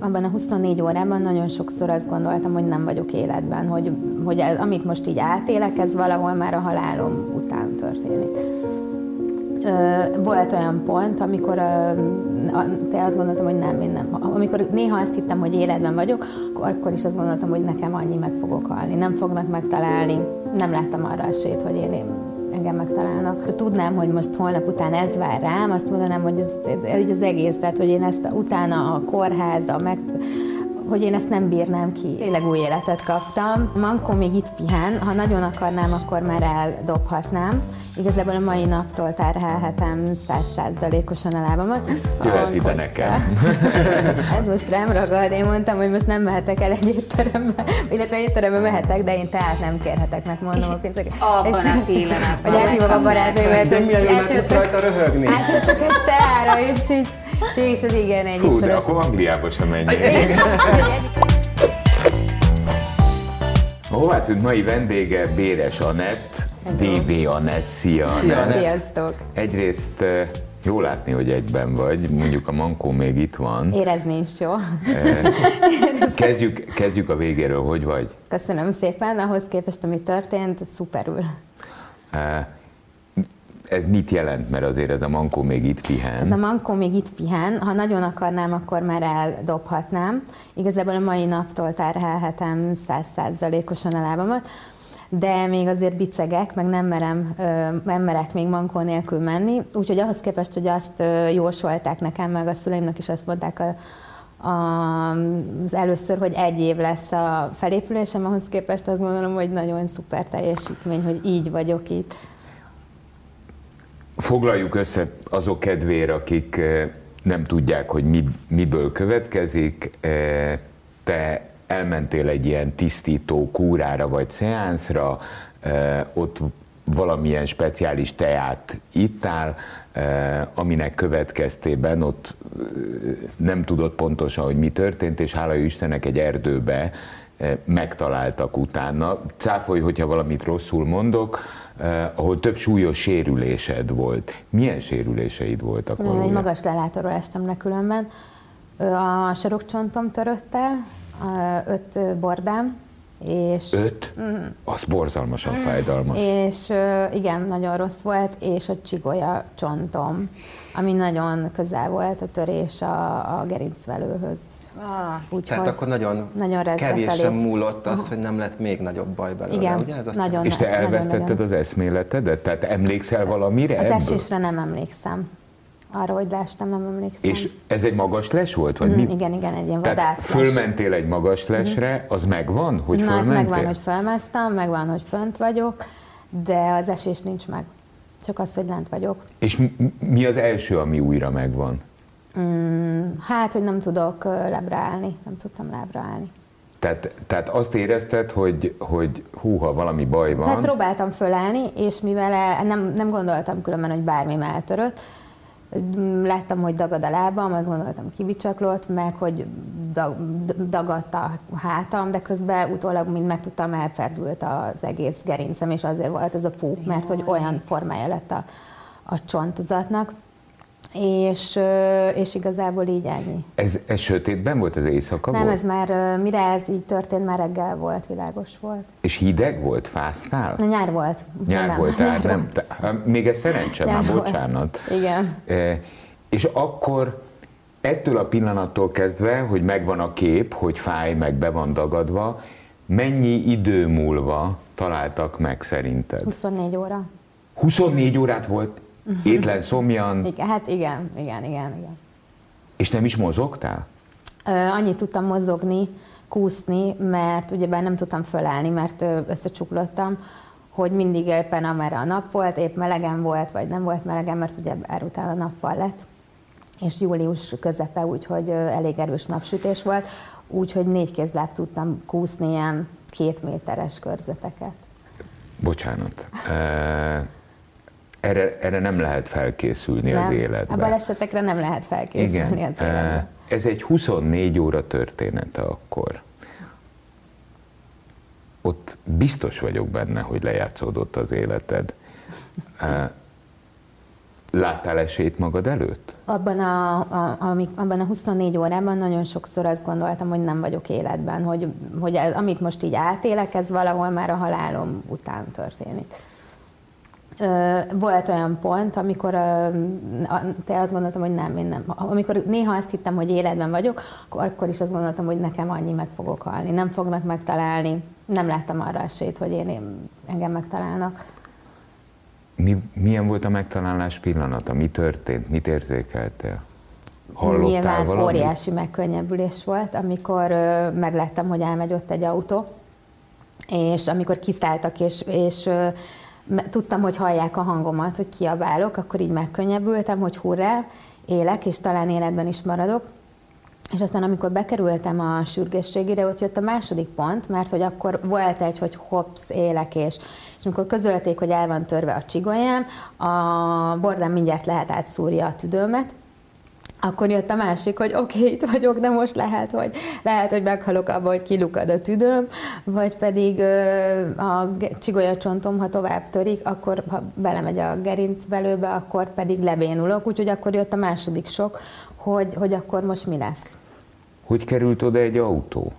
Abban a 24 órában nagyon sokszor azt gondoltam, hogy nem vagyok életben, hogy, hogy ez, amit most így átélek, ez valahol már a halálom után történik. Volt olyan pont, amikor te azt gondoltam, hogy nem, én nem. Amikor néha azt hittem, hogy életben vagyok, akkor is azt gondoltam, hogy nekem annyi meg fogok halni. Nem fognak megtalálni. Nem láttam arra esélyt, hogy én, én engem megtalálnak. Ha tudnám, hogy most holnap után ez vár rám, azt mondanám, hogy ez, ez az egész, tehát hogy én ezt utána a kórház, a meg, hogy én ezt nem bírnám ki. Tényleg új életet kaptam. Mankó még itt pihen, ha nagyon akarnám, akkor már eldobhatnám. Igazából a mai naptól terhelhetem százszázalékosan a lábamat. Jöhet ide nekem. Ez most rám ragad. Én mondtam, hogy most nem mehetek el egy étterembe, illetve étterembe mehetek, de én tehát nem kérhetek, mert mondom a pénzeket. Abban a pillanatban. Hogy elhívom a barátnőmet. De milyen jól tudsz rajta röhögni. Átjöttek egy teára, és így, és az igen, egy Hú, de akkor Angliába sem menjél. Hová tűnt mai vendége Béres Anett, DB Anett, szia Anett. Sziasztok! Egyrészt eh, jó látni, hogy egyben vagy, mondjuk a Mankó még itt van. Érezni is jó. Kezdjük, kezdjük a végéről, hogy vagy? Köszönöm szépen, ahhoz képest, ami történt, szuperül. Ez mit jelent, mert azért ez a Mankó még itt pihen? Ez a mankó még itt pihen, ha nagyon akarnám, akkor már eldobhatnám. Igazából a mai naptól terhelhetem százszázalékosan a lábamat, de még azért bicegek, meg nem, merem, nem merek még mankó nélkül menni. Úgyhogy ahhoz képest, hogy azt jósolták nekem, meg a szüleimnek is azt mondták a, az először, hogy egy év lesz a felépülésem, ahhoz képest azt gondolom, hogy nagyon szuper teljesítmény, hogy így vagyok itt. Foglaljuk össze azok kedvére, akik eh, nem tudják, hogy mi, miből következik. Eh, Te elmentél egy ilyen tisztító kúrára vagy szeánszra, eh, ott valamilyen speciális teát ittál, aminek következtében ott nem tudott pontosan, hogy mi történt, és hála Istennek egy erdőbe megtaláltak utána. Cáfolj, hogyha valamit rosszul mondok, eh, ahol több súlyos sérülésed volt. Milyen sérüléseid voltak Nem, egy magas lelátóról estem le különben. A sarokcsontom törött el, öt bordám, és, Öt? Az borzalmasan fájdalmas. és ö, igen, nagyon rossz volt, és a csigolya csontom, ami nagyon közel volt a törés a, a gerincvelőhöz. Ah, Úgyhogy Tehát akkor nagyon, nagyon kevésen múlott az, hogy nem lett még nagyobb baj belőle, Igen, ugye? Ez nagyon. És te nagyon, elvesztetted nagyon. az eszméletedet? Tehát emlékszel valamire Az ebből? esésre nem emlékszem. Arra, hogy leestem, nem emlékszem. És ez egy magas les volt? Vagy Mm, mi? igen, igen, egy ilyen vadászles. fölmentél egy magas lesre, az megvan, hogy Na, fölmentél? megvan, hogy felmásztam, megvan, hogy fönt vagyok, de az esés nincs meg. Csak az, hogy lent vagyok. És mi, az első, ami újra megvan? Hát, hogy nem tudok lábra állni. Nem tudtam lábra állni. Tehát, tehát azt érezted, hogy, hogy húha, valami baj van, Hát próbáltam fölállni, és mivel e- nem, nem gondoltam különben, hogy bármi eltörött, láttam, hogy dagad a lábam, azt gondoltam kibicsaklott, meg hogy dag, dagadt a hátam, de közben utólag, mint megtudtam, elferdült az egész gerincem, és azért volt ez a púp, mert hogy olyan formája lett a, a csontozatnak, és, és igazából így ennyi. ez, ez sötétben volt, ez éjszaka Nem, volt? ez már, mire ez így történt, már reggel volt, világos volt. És hideg volt? Fáztál? Na, nyár volt. Nyár nem. volt, tehát nem. Te, még ez szerencse, Nyár már volt. bocsánat. Igen. E, És akkor ettől a pillanattól kezdve, hogy megvan a kép, hogy fáj, meg be van dagadva, mennyi idő múlva találtak meg szerinted? 24 óra. 24 órát volt étlen szomjan, Igen, hát igen, igen, igen, igen. és nem is mozogtál? Ö, annyit tudtam mozogni, kúszni, mert ugyebár nem tudtam fölállni, mert összecsuklottam, hogy mindig éppen amerre a nap volt, épp melegen volt, vagy nem volt melegen, mert ugye erután a nappal lett. És július közepe, úgyhogy elég erős napsütés volt, úgyhogy négy kézláb tudtam kúszni ilyen két méteres körzeteket. Bocsánat. E, Erre, erre nem lehet felkészülni az Nem? A életben. balesetekre nem lehet felkészülni az e, életben. Ez egy 24 óra története akkor. Ott biztos vagyok benne, hogy lejátszódott az életed. E, Láttál esélyt magad előtt? Abban a, a, ami, abban a 24 órában nagyon sokszor azt gondoltam, hogy nem vagyok életben, hogy, hogy ez, amit most így átélek, ez valahol már a halálom után történik. Volt olyan pont, amikor te azt gondoltam, hogy nem, én nem. Amikor néha azt hittem, hogy életben vagyok, akkor is azt gondoltam, hogy nekem annyi meg fogok halni. Nem fognak megtalálni. Nem láttam arra esélyt, hogy én, én engem megtalálnak. Mi, milyen volt a megtalálás pillanata? Mi történt? Mit érzékeltél? Hallottál Nyilván valamit? óriási megkönnyebbülés volt, amikor ö, megláttam, hogy elmegy ott egy autó, és amikor kiszálltak, és, és ö, tudtam, hogy hallják a hangomat, hogy kiabálok, akkor így megkönnyebbültem, hogy hurrá, élek, és talán életben is maradok. És aztán, amikor bekerültem a sürgősségére, ott jött a második pont, mert hogy akkor volt egy, hogy hops, élek, és, és amikor közölték, hogy el van törve a csigolyám, a bordám mindjárt lehet átszúrja a tüdőmet, akkor jött a másik, hogy oké, okay, itt vagyok, de most lehet, hogy, lehet, hogy meghalok abba, hogy kilukad a tüdőm, vagy pedig a csigolyacsontom, ha tovább törik, akkor ha belemegy a gerincvelőbe, akkor pedig lebénulok, úgyhogy akkor jött a második sok, hogy, hogy akkor most mi lesz. Hogy került oda egy autó?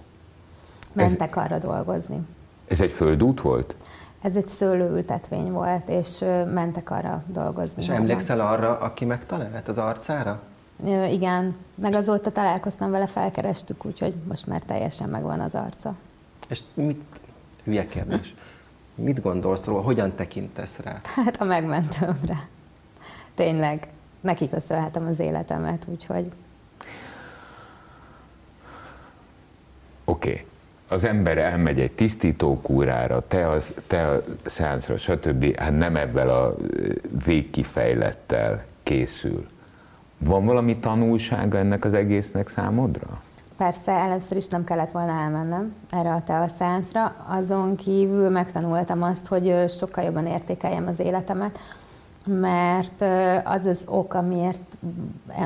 Mentek arra dolgozni. Ez egy földút volt? Ez egy szőlőültetvény volt, és mentek arra dolgozni. És emlékszel arra, aki megtalált az arcára? Igen, meg azóta találkoztam vele, felkerestük, úgyhogy most már teljesen megvan az arca. És mit, hülye kérdés, mit gondolsz róla, hogyan tekintesz rá? Hát a megmentőmre. Tényleg, neki köszönhetem az életemet, úgyhogy Oké. Okay. Az ember elmegy egy tisztítókúrára, te, az, te a szeánszra, stb. Hát nem ebben a végkifejlettel készül. Van valami tanulsága ennek az egésznek számodra? persze először is nem kellett volna elmennem erre a teaszánszra, azon kívül megtanultam azt, hogy sokkal jobban értékeljem az életemet, mert az az ok, amiért,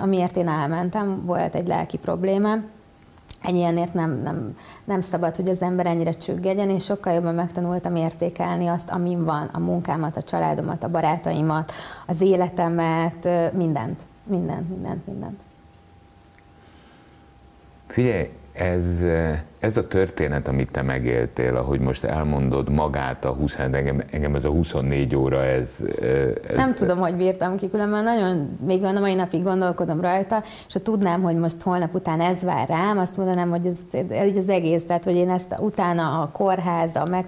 amiért én elmentem, volt egy lelki problémám, ilyenért nem, nem, nem szabad, hogy az ember ennyire csüggedjen, és sokkal jobban megtanultam értékelni azt, amin van, a munkámat, a családomat, a barátaimat, az életemet, mindent, mindent, mindent, mindent. Figyelj, ez, ez a történet, amit te megéltél, ahogy most elmondod magát a 20, engem, engem ez a 24 óra, ez... ez Nem tudom, hogy bírtam ki, különben nagyon, még a mai napig gondolkodom rajta, és ha tudnám, hogy most holnap után ez vár rám, azt mondanám, hogy ez, ez az egész, tehát hogy én ezt utána a kórház, a meg,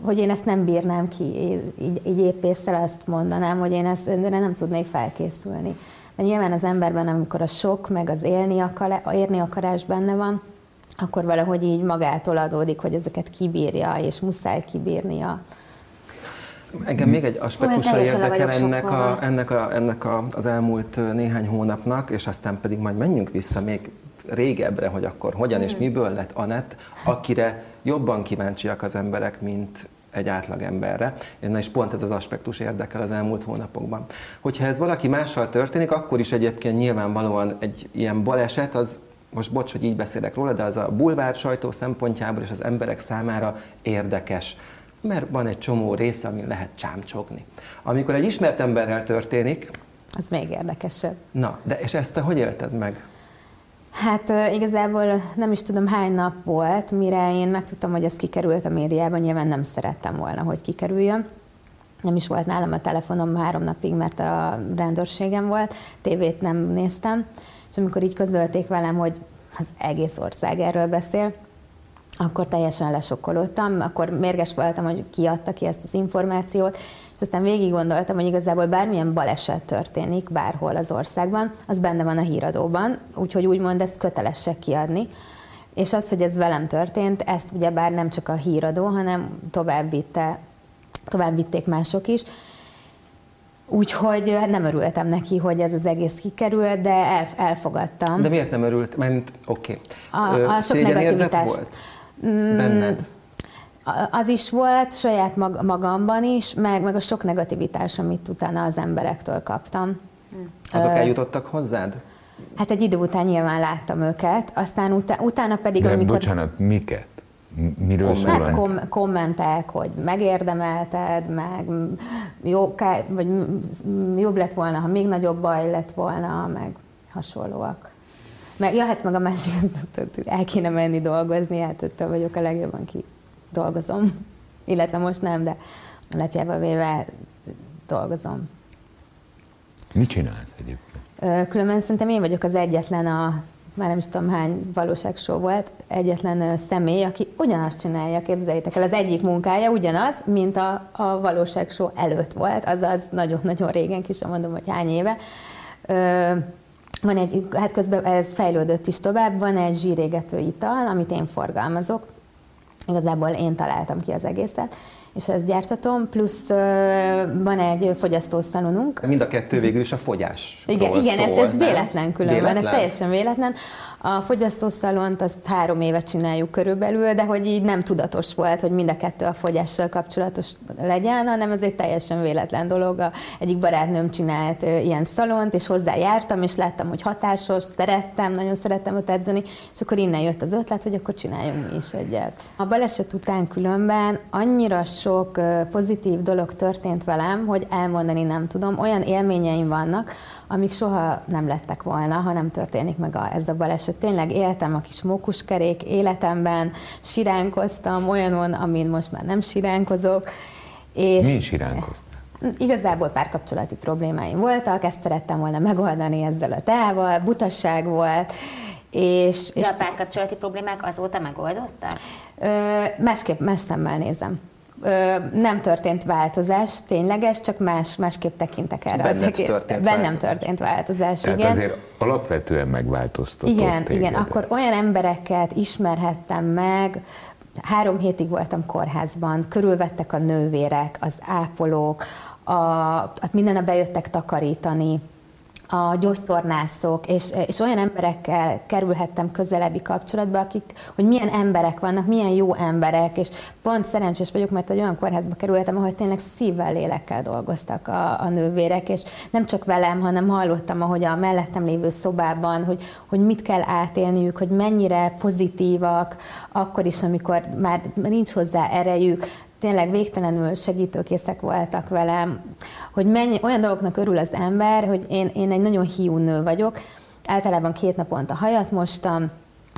hogy én ezt nem bírnám ki, így, így épp észre azt mondanám, hogy én ezt de nem tudnék felkészülni. De nyilván az emberben, amikor a sok, meg az élni, akar, érni akarás benne van, akkor valahogy így magától adódik, hogy ezeket kibírja, és muszáj kibírnia. Engem még egy aspektusa le érdekel ennek, a, ennek, a, ennek a, az elmúlt néhány hónapnak, és aztán pedig majd menjünk vissza még régebbre, hogy akkor hogyan és miből lett Anett, akire jobban kíváncsiak az emberek, mint egy átlagemberre. Na és pont ez az aspektus érdekel az elmúlt hónapokban. Hogyha ez valaki mással történik, akkor is egyébként nyilvánvalóan egy ilyen baleset, az most bocs, hogy így beszélek róla, de az a bulvár sajtó szempontjából és az emberek számára érdekes mert van egy csomó része, amin lehet csámcsogni. Amikor egy ismert emberrel történik, Az még érdekesebb. na, de és ezt te hogy élted meg? Hát igazából nem is tudom hány nap volt, mire én megtudtam, hogy ez kikerült a médiában, nyilván nem szerettem volna, hogy kikerüljön. Nem is volt nálam a telefonom három napig, mert a rendőrségem volt, tévét nem néztem, és amikor így közölték velem, hogy az egész ország erről beszél, akkor teljesen lesokkolódtam, akkor mérges voltam, hogy ki adta ki ezt az információt, aztán végig gondoltam, hogy igazából bármilyen baleset történik bárhol az országban, az benne van a híradóban, úgyhogy úgymond ezt kötelesek kiadni. És az, hogy ez velem történt, ezt ugye bár nem csak a híradó, hanem tovább, vitte, tovább vitték mások is. Úgyhogy nem örültem neki, hogy ez az egész kikerült, de el, elfogadtam. De miért nem örült? Mert oké. A- Ö, a sok negativitást. volt? Benned? Az is volt saját mag- magamban is, meg, meg a sok negativitás, amit utána az emberektől kaptam. Azok eljutottak hozzád? Hát egy idő után nyilván láttam őket, aztán utá- utána pedig, De amikor... bocsánat, miket? Miről szól? Hát kom- kommentek, hogy megérdemelted, meg jó, vagy jobb lett volna, ha még nagyobb baj lett volna, meg hasonlóak. Meg, ja, hát meg a másik, el kéne menni dolgozni, hát ettől vagyok a legjobban ki dolgozom. Illetve most nem, de lepjával véve dolgozom. Mit csinálsz egyébként? Különben szerintem én vagyok az egyetlen a már nem is tudom hány valóságshow volt, egyetlen személy, aki ugyanazt csinálja, képzeljétek el, az egyik munkája ugyanaz, mint a, a valóságshow előtt volt, azaz nagyon-nagyon régen, ki sem mondom, hogy hány éve. Ö, van egy, hát közben ez fejlődött is tovább, van egy zsírégető ital, amit én forgalmazok, igazából én találtam ki az egészet, és ezt gyártatom, plusz van egy fogyasztószalonunk. Mind a kettő végül is a fogyás. Igen, igen szól, ez, ez véletlen különben, véletlen? ez teljesen véletlen. A fogyasztószalont azt három éve csináljuk körülbelül, de hogy így nem tudatos volt, hogy mind a kettő a fogyással kapcsolatos legyen, hanem ez egy teljesen véletlen dolog. A egyik barátnőm csinált ilyen szalont, és hozzájártam, és láttam, hogy hatásos, szerettem, nagyon szerettem ott edzeni, és akkor innen jött az ötlet, hogy akkor csináljunk mi is egyet. A baleset után különben annyira sok pozitív dolog történt velem, hogy elmondani nem tudom. Olyan élményeim vannak, amik soha nem lettek volna, ha nem történik meg a, ez a baleset. Tényleg éltem a kis mókuskerék életemben, siránkoztam olyanon, amin most már nem siránkozok. És Mi siránkoztam? Igazából párkapcsolati problémáim voltak, ezt szerettem volna megoldani ezzel a teával, butasság volt, és, De a párkapcsolati problémák azóta megoldottak? Ö, másképp, más szemmel nézem nem történt változás, tényleges, csak más, másképp tekintek erre Benned az egész. Történt Bennem változás. történt változás, Tehát igen. azért alapvetően megváltoztatott Igen, téged. igen. Akkor olyan embereket ismerhettem meg, három hétig voltam kórházban, körülvettek a nővérek, az ápolók, a, hát minden bejöttek takarítani, a gyógytornászok, és, és olyan emberekkel kerülhettem közelebbi kapcsolatba, akik, hogy milyen emberek vannak, milyen jó emberek, és pont szerencsés vagyok, mert egy olyan kórházba kerültem, ahol tényleg szívvel, lélekkel dolgoztak a, a nővérek, és nem csak velem, hanem hallottam, ahogy a mellettem lévő szobában, hogy, hogy mit kell átélniük, hogy mennyire pozitívak, akkor is, amikor már nincs hozzá erejük, tényleg végtelenül segítőkészek voltak velem, hogy mennyi, olyan dolgoknak örül az ember, hogy én, én egy nagyon hiú nő vagyok, általában két naponta hajat mostam,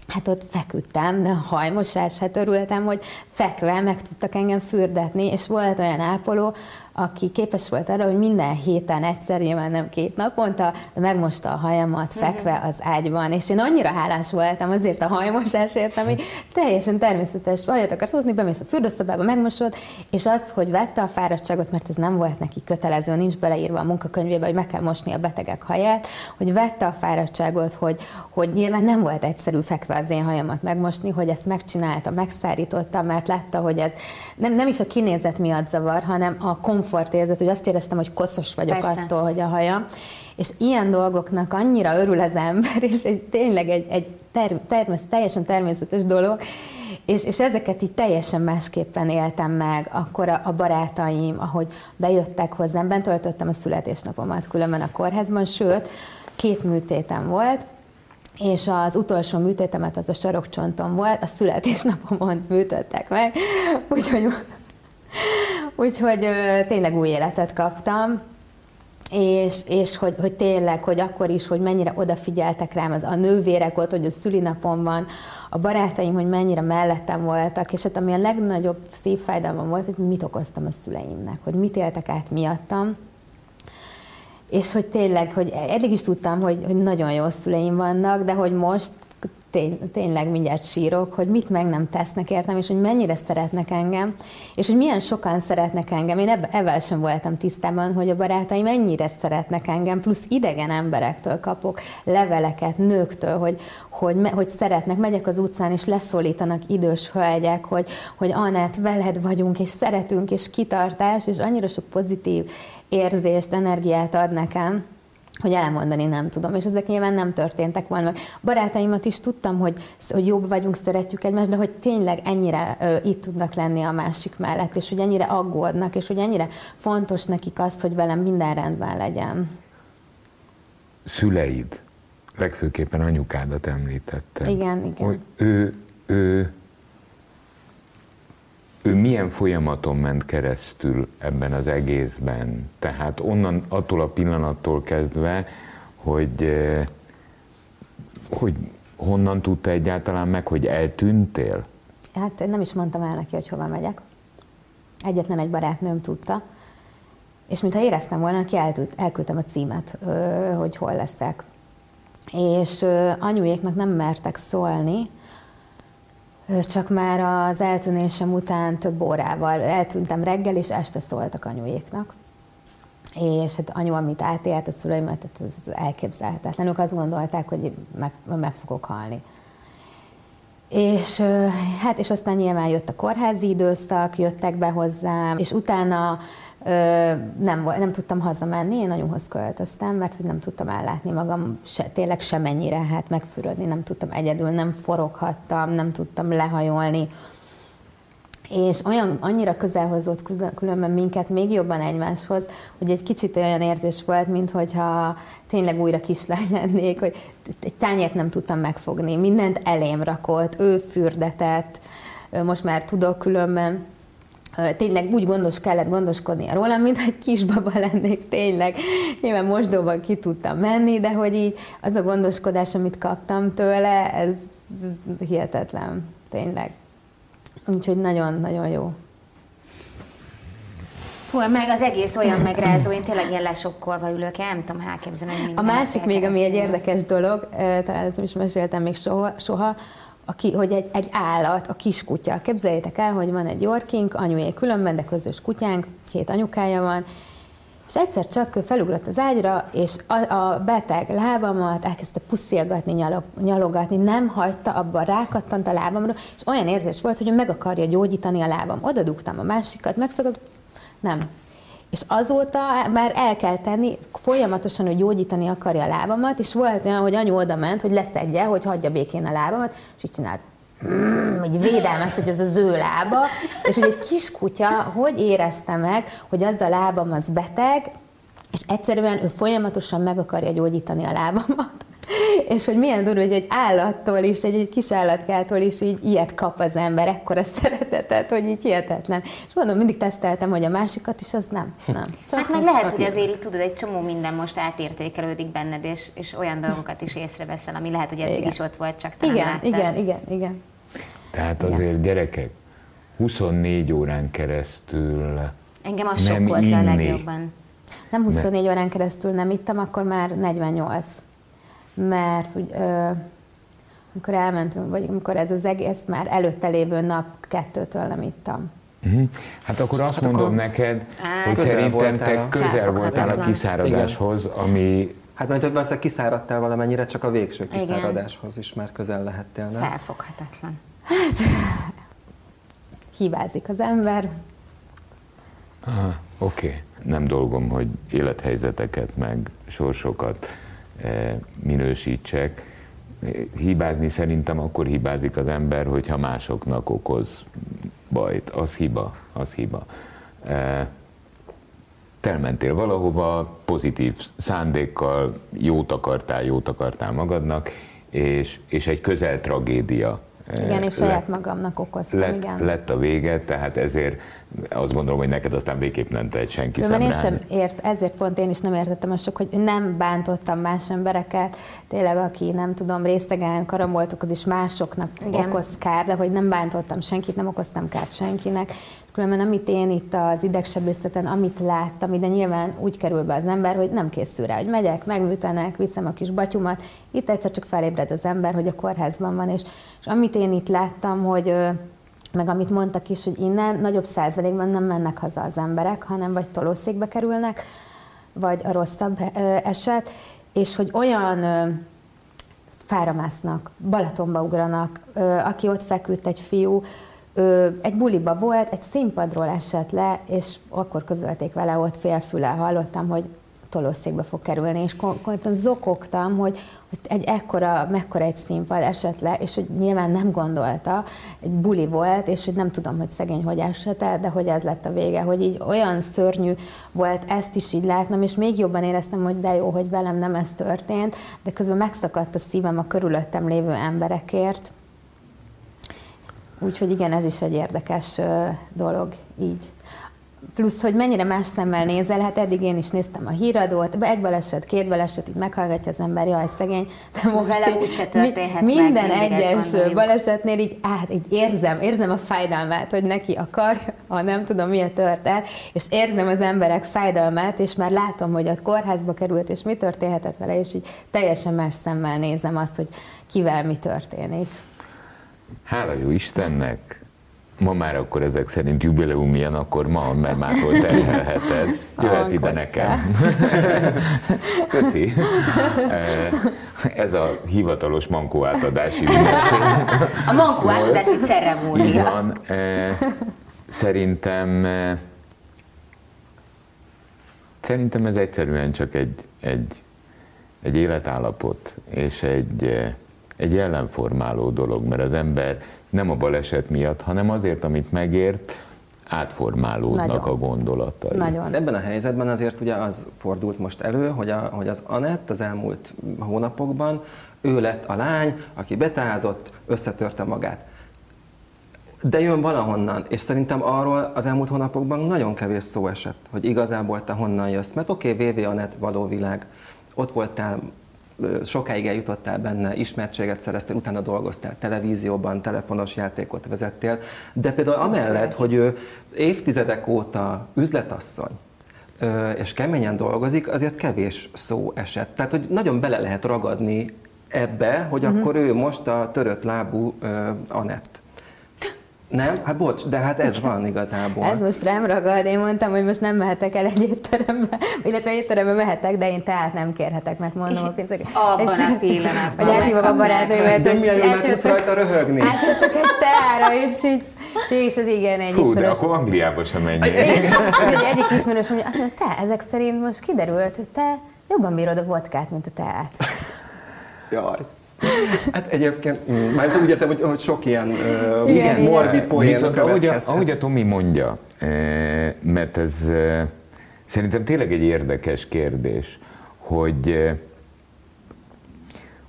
Hát ott feküdtem, de hajmosás, hát örültem, hogy fekve meg tudtak engem fürdetni, és volt olyan ápoló, aki képes volt arra, hogy minden héten egyszer, nyilván nem két naponta, de megmosta a hajamat mhm. fekve az ágyban, és én annyira hálás voltam azért a hajmosásért, ami teljesen természetes. Hajat akarsz hozni, bemész a fürdőszobába, megmosod, és az, hogy vette a fáradtságot, mert ez nem volt neki kötelező, nincs beleírva a munkakönyvébe, hogy meg kell mosni a betegek haját, hogy vette a fáradtságot, hogy, hogy nyilván nem volt egyszerű fekve az én hajamat megmosni, hogy ezt megcsinálta, megszárította, mert látta, hogy ez nem, nem is a kinézet miatt zavar, hanem a komfort komfortérzet, hogy azt éreztem, hogy koszos vagyok Persze. attól, hogy a haja. És ilyen dolgoknak annyira örül az ember, és egy, tényleg egy, egy term, termés, teljesen természetes dolog, és, és ezeket így teljesen másképpen éltem meg, akkor a, a barátaim, ahogy bejöttek hozzám, bent töltöttem a születésnapomat különben a kórházban, sőt, két műtétem volt, és az utolsó műtétemet az a sarokcsontom volt, a születésnapomon műtöttek meg, úgyhogy Úgyhogy tényleg új életet kaptam, és, és hogy, hogy tényleg, hogy akkor is, hogy mennyire odafigyeltek rám az, a nővérek ott, hogy a szülinapom van, a barátaim, hogy mennyire mellettem voltak, és hát ami a legnagyobb szívfájdalmam volt, hogy mit okoztam a szüleimnek, hogy mit éltek át miattam, és hogy tényleg, hogy eddig is tudtam, hogy, hogy nagyon jó szüleim vannak, de hogy most tény, tényleg mindjárt sírok, hogy mit meg nem tesznek értem, és hogy mennyire szeretnek engem, és hogy milyen sokan szeretnek engem. Én ebben sem voltam tisztában, hogy a barátaim mennyire szeretnek engem, plusz idegen emberektől kapok leveleket, nőktől, hogy, hogy, hogy szeretnek, megyek az utcán, és leszólítanak idős hölgyek, hogy, hogy Anett, veled vagyunk, és szeretünk, és kitartás, és annyira sok pozitív érzést, energiát ad nekem, hogy elmondani nem tudom, és ezek nyilván nem történtek volna. Barátaimat is tudtam, hogy, hogy jobb vagyunk, szeretjük egymást, de hogy tényleg ennyire ö, itt tudnak lenni a másik mellett, és hogy ennyire aggódnak, és hogy ennyire fontos nekik az, hogy velem minden rendben legyen. Szüleid, legfőképpen anyukádat említette. Igen, igen. Hogy ő, ő ő milyen folyamaton ment keresztül ebben az egészben? Tehát onnan, attól a pillanattól kezdve, hogy, eh, hogy honnan tudta egyáltalán meg, hogy eltűntél? Hát nem is mondtam el neki, hogy hova megyek. Egyetlen egy barátnőm tudta, és mintha éreztem volna, aki elküldtem a címet, hogy hol leszek. És anyujéknak nem mertek szólni, csak már az eltűnésem után több órával eltűntem reggel, és este szóltak anyujéknak. És hát anyu, amit átélt a szüleimet, hát ez elképzelhetetlen. Ők azt gondolták, hogy meg, meg fogok halni. És hát, és aztán nyilván jött a kórházi időszak, jöttek be hozzám, és utána nem, nem tudtam hazamenni, én anyuhoz költöztem, mert hogy nem tudtam ellátni magam se, tényleg semennyire, hát megfürödni, nem tudtam egyedül, nem foroghattam, nem tudtam lehajolni. És olyan, annyira közel hozott különben minket még jobban egymáshoz, hogy egy kicsit olyan érzés volt, mintha tényleg újra kislány lennék, hogy egy tányért nem tudtam megfogni, mindent elém rakott, ő fürdetett, most már tudok különben tényleg úgy gondos kellett gondoskodni rólam, mint egy kisbaba lennék tényleg. Nyilván mosdóban ki tudtam menni, de hogy így az a gondoskodás, amit kaptam tőle, ez hihetetlen, tényleg. Úgyhogy nagyon-nagyon jó. Hú, meg az egész olyan megrázó, én tényleg ilyen lesokkolva ülök, nem tudom elképzelni. A másik még, ami egy érdekes dolog, talán ezt is meséltem még soha, soha aki, hogy egy, egy állat, a kiskutya. Képzeljétek el, hogy van egy Yorkink, anyujé különben, de közös kutyánk, két anyukája van, és egyszer csak felugrott az ágyra, és a, a beteg lábamat elkezdte puszilgatni, nyalog, nyalogatni, nem hagyta, abban rákattant a lábamra, és olyan érzés volt, hogy meg akarja gyógyítani a lábam. Oda dugtam a másikat, megszakadt, nem, és azóta már el kell tenni, folyamatosan, hogy gyógyítani akarja a lábamat, és volt olyan, hogy anyu oda ment, hogy leszedje, hogy hagyja békén a lábamat, és így csinált. Mm, így védelmezt, hogy az az ő lába, és hogy egy kiskutya hogy érezte meg, hogy az a lábam az beteg, és egyszerűen ő folyamatosan meg akarja gyógyítani a lábamat, és hogy milyen durva, hogy egy állattól is, egy, egy kis állatkától is így ilyet kap az ember, ekkora szeretetet, hogy így hihetetlen. És mondom, mindig teszteltem, hogy a másikat is, az nem. nem. Csak hát meg lehet, hát hogy azért így tudod, egy csomó minden most átértékelődik benned, és, és olyan dolgokat is észreveszel, ami lehet, hogy eddig igen. is ott volt, csak te igen, láttad. Igen, igen, igen. Tehát azért igen. gyerekek, 24 órán keresztül Engem az nem sokkolt a legjobban. Nem 24 órán keresztül nem ittam, akkor már 48 mert úgy, ö, amikor elmentünk, vagy amikor ez az egész már előtte lévő nap kettőtől nem ittam. Uh-huh. Hát akkor azt hát mondom akkor neked, Á, hogy szerintem te közel voltál a kiszáradáshoz, Igen. ami... Hát mert hogy valószínűleg kiszáradtál valamennyire, csak a végső kiszáradáshoz is már közel lehettél, nem? Felfoghatatlan. Hát, hibázik az ember. Aha, oké. Okay. Nem dolgom, hogy élethelyzeteket, meg sorsokat minősítsek. Hibázni szerintem akkor hibázik az ember, hogyha másoknak okoz bajt. Az hiba, az hiba. E, te elmentél valahova, pozitív szándékkal, jót akartál, jót akartál magadnak, és, és egy közel tragédia igen, és lett, saját magamnak okoztam, lett, igen. Lett a vége, tehát ezért azt gondolom, hogy neked aztán végképp nem tehet senki De én sem ért, ezért pont én is nem értettem azt sok, hogy nem bántottam más embereket, tényleg aki nem tudom, részegen karamboltok, az is másoknak Igen. okoz kár, de hogy nem bántottam senkit, nem okoztam kárt senkinek, Különben amit én itt az idegsebészeten, amit láttam, ide nyilván úgy kerül be az ember, hogy nem készül rá, hogy megyek, megműtenek, viszem a kis batyumat, itt egyszer csak felébred az ember, hogy a kórházban van, és, és amit én itt láttam, hogy meg amit mondtak is, hogy innen nagyobb százalékban nem mennek haza az emberek, hanem vagy tolószékbe kerülnek, vagy a rosszabb eset, és hogy olyan fáramásznak, Balatonba ugranak, aki ott feküdt egy fiú, egy buliba volt, egy színpadról esett le, és akkor közölték vele, ott félfüle hallottam, hogy tolószékbe fog kerülni, és konkrétan zokogtam, hogy, hogy egy ekkora, mekkora egy színpad esett le, és hogy nyilván nem gondolta, egy buli volt, és hogy nem tudom, hogy szegény hogy esett el, de hogy ez lett a vége, hogy így olyan szörnyű volt ezt is így látnom, és még jobban éreztem, hogy de jó, hogy velem nem ez történt, de közben megszakadt a szívem a körülöttem lévő emberekért, Úgyhogy igen, ez is egy érdekes dolog így. Plusz, hogy mennyire más szemmel nézel, hát eddig én is néztem a híradót, egy baleset, két baleset, így meghallgatja az ember, jaj, szegény, de most Vele így mi, minden meg, egyes balesetnél így, át, így érzem, érzem a fájdalmát, hogy neki akar, ha nem tudom, milyen tört el, és érzem az emberek fájdalmát, és már látom, hogy a kórházba került, és mi történhetett vele, és így teljesen más szemmel nézem azt, hogy kivel mi történik. Hála jó Istennek, Ma már akkor ezek szerint jubileum ilyen, akkor ma, mert mától terhelheted. Jöhet ide nekem. Köszi. Ez a hivatalos mankó átadási A mankó átadási ceremónia. van. Eh, szerintem eh, Szerintem ez egyszerűen csak egy, egy, egy életállapot, és egy, egy ellenformáló dolog, mert az ember nem a baleset miatt, hanem azért, amit megért, átformálódnak Nagyon. a gondolatai. Nagyon. Ebben a helyzetben azért ugye az fordult most elő, hogy, a, hogy az Anett az elmúlt hónapokban, ő lett a lány, aki betázott, összetörte magát. De jön valahonnan, és szerintem arról az elmúlt hónapokban nagyon kevés szó esett, hogy igazából te honnan jössz. Mert oké, okay, VV Anett való világ, ott voltál sokáig eljutottál benne, ismertséget szereztél, utána dolgoztál televízióban, telefonos játékot vezettél, de például amellett, hogy ő évtizedek óta üzletasszony, és keményen dolgozik, azért kevés szó esett. Tehát, hogy nagyon bele lehet ragadni ebbe, hogy uh-huh. akkor ő most a törött lábú uh, Anett. Nem? Hát bocs, de hát ez van igazából. Ez most rám ragad. Én mondtam, hogy most nem mehetek el egy étterembe, illetve étterembe mehetek, de én tehát nem kérhetek, mert mondom a pénzeket. Abban a pillanatban. Vagy áthívom a barátaimat. De milyen jól tudsz rajta röhögni. Átjöttök egy teára, és így és az igen, egy Hú, ismerős. de akkor Angliába sem menjél. egy egyik ismerős, hogy azt mondja, te, ezek szerint most kiderült, hogy te jobban bírod a vodkát, mint a teát. Jaj. Hát egyébként, mm, már úgy értem, hogy, hogy sok ilyen uh, igen, morbid poén Viszont ahogy a, ahogy a Tomi mondja, mert ez szerintem tényleg egy érdekes kérdés, hogy,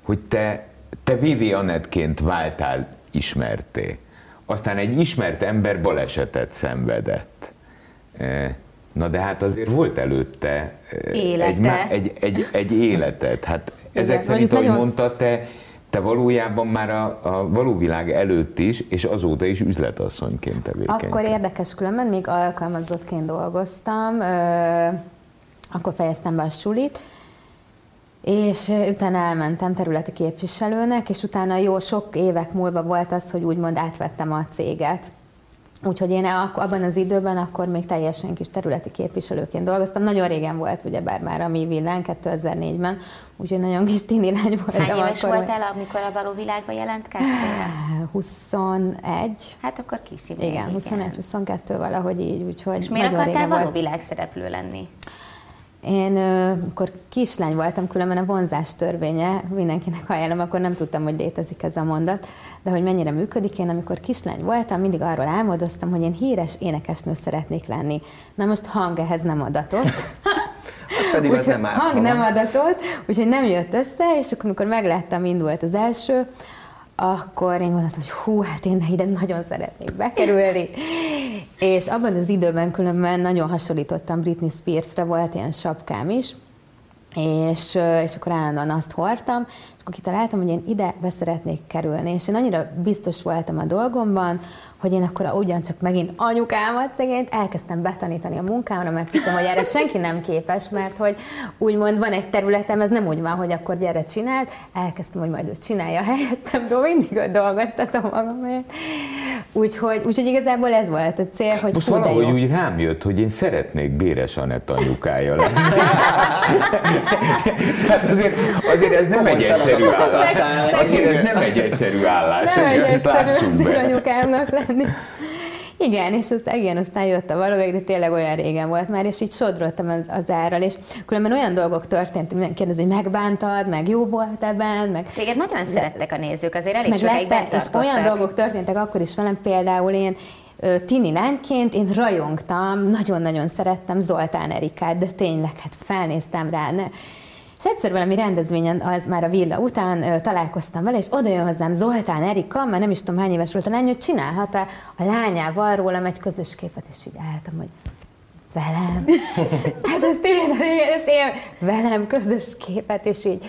hogy te, te Vivi Anetként váltál ismerté. Aztán egy ismert ember balesetet szenvedett. Na de hát azért volt előtte Élete. egy, egy, egy, egy életet. Hát ezek Igen, szerint, ahogy nagyon... mondta, te te valójában már a, a való világ előtt is, és azóta is üzletasszonyként tevékenykedtél. Akkor érdekes különben, még alkalmazottként dolgoztam, akkor fejeztem be a sulit, és utána elmentem területi képviselőnek, és utána jó sok évek múlva volt az, hogy úgymond átvettem a céget. Úgyhogy én abban az időben akkor még teljesen kis területi képviselőként dolgoztam. Nagyon régen volt, ugye bár már a mi villán 2004-ben, úgyhogy nagyon kis tini lány voltam. Hány éves akkor, voltál, amikor a való világba jelentkeztél? 21. Hát akkor kis. Igen, 21-22 valahogy így, úgyhogy És miért akartál való világszereplő lenni? Én akkor kislány voltam, különben a vonzás törvénye, mindenkinek ajánlom, akkor nem tudtam, hogy létezik ez a mondat, de hogy mennyire működik, én amikor kislány voltam, mindig arról álmodoztam, hogy én híres énekesnő szeretnék lenni. Na most hang ehhez nem adatott. Pedig úgy, az nem hang nem adatott, úgyhogy nem jött össze, és akkor amikor megláttam, indult az első, akkor én gondoltam, hogy hú, hát én ide nagyon szeretnék bekerülni. és abban az időben különben nagyon hasonlítottam Britney Spearsra, volt ilyen sapkám is, és, és akkor állandóan azt hordtam, akkor kitaláltam, hogy én ide beszeretnék kerülni, és én annyira biztos voltam a dolgomban, hogy én akkor ugyancsak megint anyukámat szegényt elkezdtem betanítani a munkámra, mert hittem, hogy erre senki nem képes, mert hogy úgymond van egy területem, ez nem úgy van, hogy akkor gyere csináld, elkezdtem, hogy majd ő csinálja helyettem, de mindig ott dolgoztatom magamért. Úgyhogy, úgyhogy igazából ez volt a cél, hogy Most valahogy úgy rám jött, hogy én szeretnék Béres Anett anyukája lenni. Tehát azért, azért ez nem egy egyszerű állás. Azért ez nem egy egyszerű állás. Nem egy egyszerű anyukámnak lenni. Igen, és az, igen, aztán jött a valóság, de tényleg olyan régen volt már, és így sodrottam az, az árral, és különben olyan dolgok történt, hogy mindenki kérdezi, hogy megbántad, meg jó volt ebben, meg... Téged nagyon de, szerettek a nézők, azért elég sokáig És olyan dolgok történtek akkor is velem, például én tini lányként én rajongtam, nagyon-nagyon szerettem Zoltán Erikát, de tényleg, hát felnéztem rá, ne, És egyszer valami rendezvényen, az már a villa után ö, találkoztam vele, és oda jön hozzám Zoltán Erika, már nem is tudom hány éves volt a lány, hogy csinálhat-e a lányával rólam egy közös képet, és így álltam, hogy velem. Hát ezt én, ezt én, velem közös képet, és így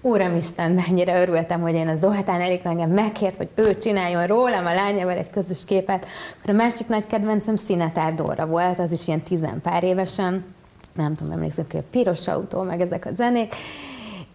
Úramisten, mennyire örültem, hogy én a Zoltán Erika engem megkért, hogy ő csináljon rólam a lányával egy közös képet. Akkor a másik nagy kedvencem Színetár Dóra volt, az is ilyen tizen pár évesen. Nem tudom, emlékszem, hogy a piros autó, meg ezek a zenék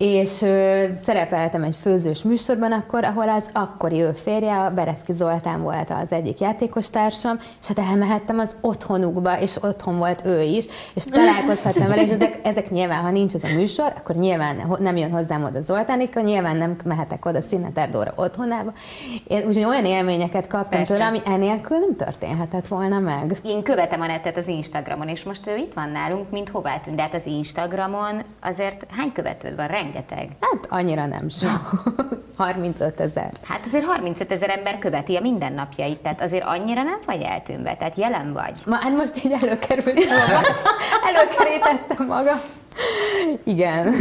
és ö, szerepeltem egy főzős műsorban akkor, ahol az akkori ő férje, a Bereszki Zoltán volt az egyik játékos társam, és hát elmehettem az otthonukba, és otthon volt ő is, és találkozhattam vele, és ezek, ezek nyilván, ha nincs ez a műsor, akkor nyilván nem jön hozzám oda Zoltánikra, nyilván nem mehetek oda Színeter Dóra otthonába. Én úgyhogy olyan élményeket kaptam Persze. tőle, ami enélkül nem történhetett volna meg. Én követem a netet az Instagramon, és most ő itt van nálunk, mint hová tűnt. De hát az Instagramon azért hány követőd van? Rengeteg. Hát annyira nem sok. 35 ezer. Hát azért 35 ezer ember követi a mindennapjait, tehát azért annyira nem vagy eltűnve, tehát jelen vagy. Ma, hát most így előkerültem magam. Előkerítettem magam. Igen.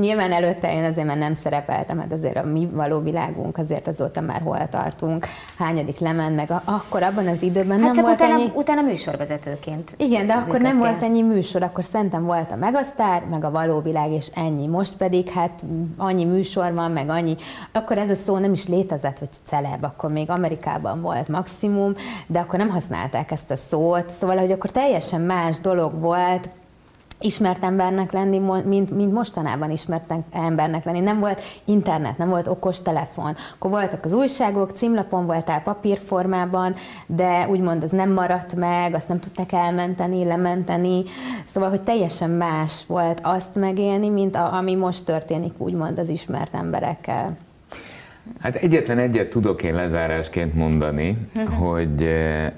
Nyilván előtte én azért már nem szerepeltem, hát azért a mi való világunk, azért azóta már hol tartunk, hányadik lemen, meg a, akkor abban az időben hát nem csak volt utána, ennyi... utána műsorvezetőként. Igen, de akkor működtél. nem volt ennyi műsor, akkor szerintem volt a Megasztár, meg a való világ, és ennyi. Most pedig hát annyi műsor van, meg annyi. Akkor ez a szó nem is létezett, hogy celeb, akkor még Amerikában volt maximum, de akkor nem használták ezt a szót, szóval, hogy akkor teljesen más dolog volt, ismert embernek lenni, mint, mint mostanában ismert embernek lenni. Nem volt internet, nem volt okos telefon. Akkor voltak az újságok, címlapon voltál papírformában, de úgymond az nem maradt meg, azt nem tudták elmenteni, lementeni. Szóval, hogy teljesen más volt azt megélni, mint a, ami most történik úgymond az ismert emberekkel. Hát egyetlen egyet tudok én lezárásként mondani, uh-huh. hogy eh,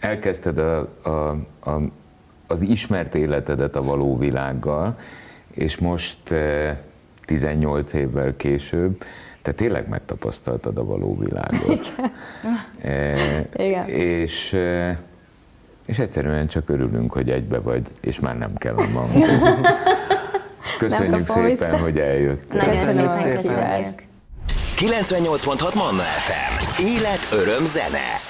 elkezdted a, a, a az ismert életedet a való világgal, és most 18 eh, évvel később te tényleg megtapasztaltad a való világot. Igen. E, Igen. És, eh, és egyszerűen csak örülünk, hogy egybe vagy, és már nem kell a magunk. Köszönjük szépen, vissza. hogy eljött. Köszönjük szépen. 98.6 Manna FM. Élet, öröm, zene.